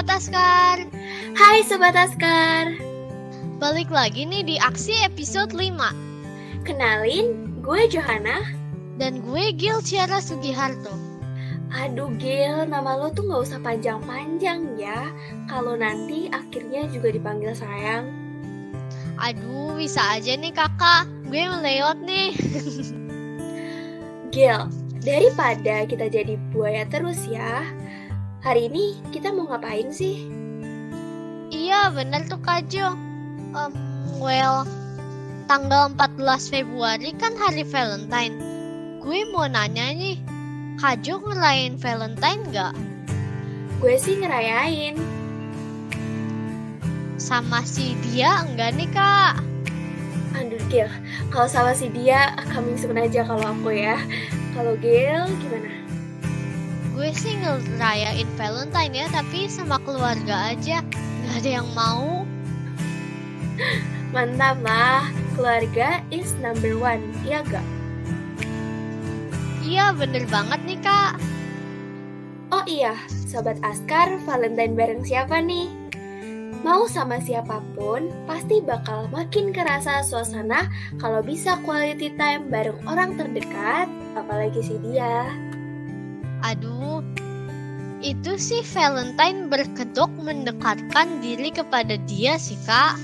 Sobat Askar. Hai Sobat Askar. Balik lagi nih di Aksi episode 5 Kenalin, gue Johanna. Dan gue Gil Ciara Sugiharto. Aduh Gil, nama lo tuh gak usah panjang-panjang ya. Kalau nanti akhirnya juga dipanggil sayang. Aduh, bisa aja nih kakak. Gue melewat nih. Gil, daripada kita jadi buaya terus ya Hari ini kita mau ngapain sih? Iya bener tuh Kak Jo um, Well, tanggal 14 Februari kan hari Valentine Gue mau nanya nih Kak Jo ngerayain Valentine gak? Gue sih ngerayain Sama si dia enggak nih kak? Aduh Gil, kalau sama si dia coming soon aja kalau aku ya Kalau Gil gimana? Gue sih ngerayain Valentine ya, tapi sama keluarga aja. Gak ada yang mau. Mantap lah, keluarga is number one, iya gak? Iya, bener banget nih kak. Oh iya, Sobat Askar, Valentine bareng siapa nih? Mau sama siapa pun, pasti bakal makin kerasa suasana kalau bisa quality time bareng orang terdekat, apalagi si dia. Aduh, itu sih Valentine berkedok mendekatkan diri kepada dia sih kak.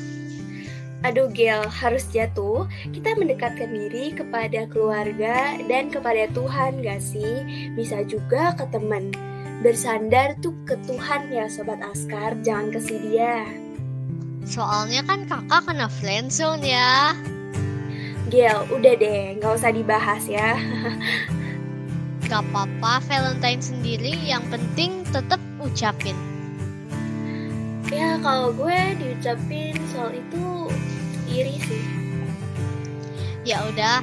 Aduh Gil, harus jatuh. Kita mendekatkan diri kepada keluarga dan kepada Tuhan gak sih? Bisa juga ke teman. Bersandar tuh ke Tuhan ya Sobat Askar, jangan ke si dia. Soalnya kan kakak kena friendzone ya. Gil, udah deh, gak usah dibahas ya. Gak apa-apa Valentine sendiri, yang penting tetap ucapin. Ya kalau gue diucapin soal itu iri sih. Ya udah,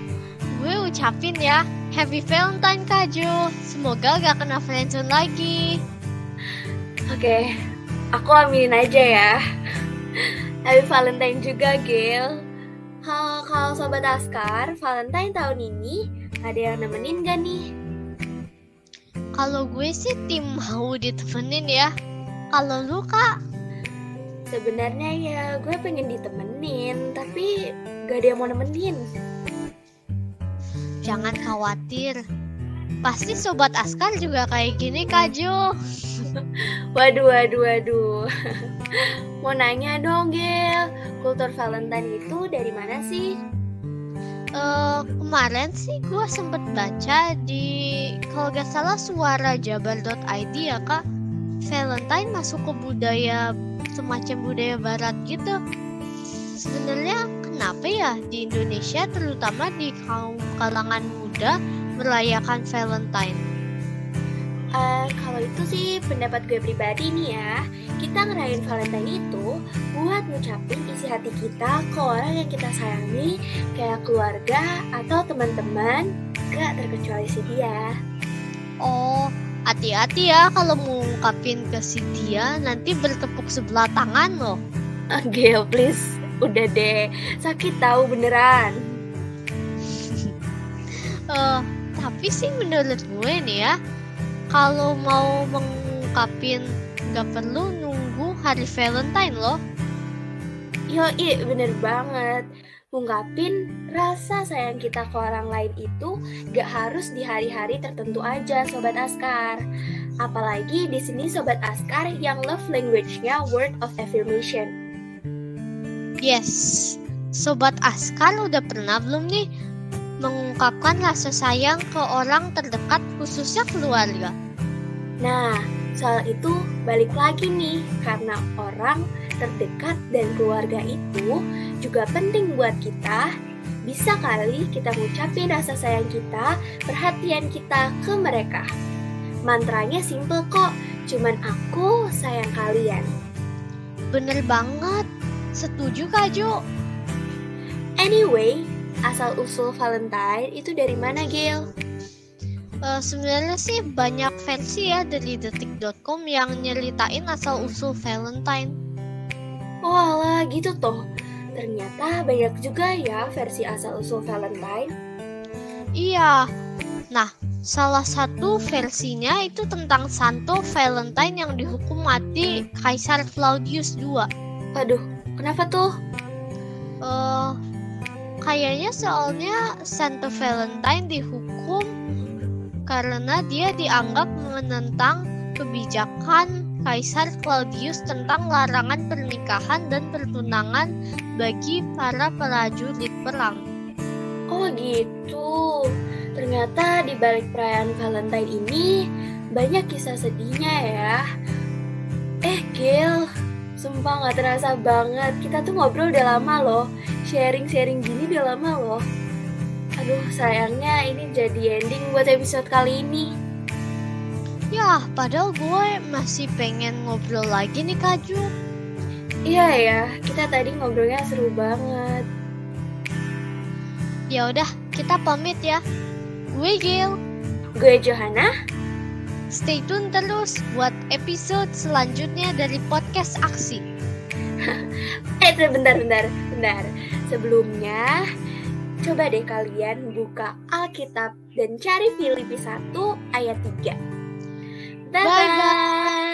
gue ucapin ya. Happy Valentine Kak Jo. Semoga gak kena friendzone lagi. Oke, aku aminin aja ya. Happy Valentine juga, Gil. Kalau, kalau Sobat Askar, Valentine tahun ini ada yang nemenin gak nih? Kalau gue sih tim mau ditemenin ya. Kalau lu kak? Sebenarnya ya gue pengen ditemenin, tapi gak ada yang mau nemenin. Jangan khawatir. Pasti sobat Askar juga kayak gini Kak Jo. Waduh, waduh, waduh. mau nanya dong, Gil. Kultur Valentine itu dari mana sih? Uh, kemarin sih gue sempet baca di kalau gak salah suarajabar.id ya kak. Valentine masuk ke budaya semacam budaya barat gitu. Sebenarnya kenapa ya di Indonesia terutama di kaum kalangan muda merayakan Valentine Uh, kalau itu sih pendapat gue pribadi nih ya. Kita ngerayain Valentine itu buat ngucapin isi hati kita ke orang yang kita sayangi Kayak keluarga atau teman-teman. Gak terkecuali si dia. Oh, hati-hati ya kalau mau ngungkapin ke si dia Nanti bertepuk sebelah tangan loh. Oh, Gil please, udah deh. Sakit tahu beneran. Uh, Tapi sih menurut gue nih ya kalau mau mengungkapin gak perlu nunggu hari Valentine loh. Yoi, bener banget. Ngungkapin rasa sayang kita ke orang lain itu gak harus di hari-hari tertentu aja, Sobat Askar. Apalagi di sini Sobat Askar yang love language-nya word of affirmation. Yes, Sobat Askar udah pernah belum nih mengungkapkan rasa sayang ke orang terdekat khususnya keluarga? Nah, soal itu balik lagi nih, karena orang terdekat dan keluarga itu juga penting buat kita. Bisa kali kita ngucapin rasa sayang kita, perhatian kita ke mereka. Mantranya simple kok, cuman aku sayang kalian. Bener banget, setuju Kak Jo. Anyway, asal-usul Valentine itu dari mana, Gil? Uh, sebenarnya sih banyak versi ya dari detik.com yang nyeritain asal usul Valentine. Oh alah gitu toh. Ternyata banyak juga ya versi asal usul Valentine. Iya. Nah, Salah satu versinya itu tentang Santo Valentine yang dihukum mati Kaisar Claudius II. Waduh, kenapa tuh? Uh, kayaknya soalnya Santo Valentine dihukum karena dia dianggap menentang kebijakan Kaisar Claudius tentang larangan pernikahan dan pertunangan bagi para prajurit perang. Oh gitu. Ternyata di balik perayaan Valentine ini banyak kisah sedihnya ya. Eh Gil, sumpah gak terasa banget. Kita tuh ngobrol udah lama loh. Sharing-sharing gini udah lama loh. Aduh sayangnya ini jadi ending buat episode kali ini. Ya, padahal gue masih pengen ngobrol lagi nih Kak Ju. Iya ya, kita tadi ngobrolnya seru banget. Ya udah, kita pamit ya. Gue Gil. Gue Johanna. Stay tune terus buat episode selanjutnya dari podcast Aksi. eh, bentar, bentar, bentar. Sebelumnya, coba deh kalian buka Alkitab dan cari Filipi 1 ayat 3. Bye bye.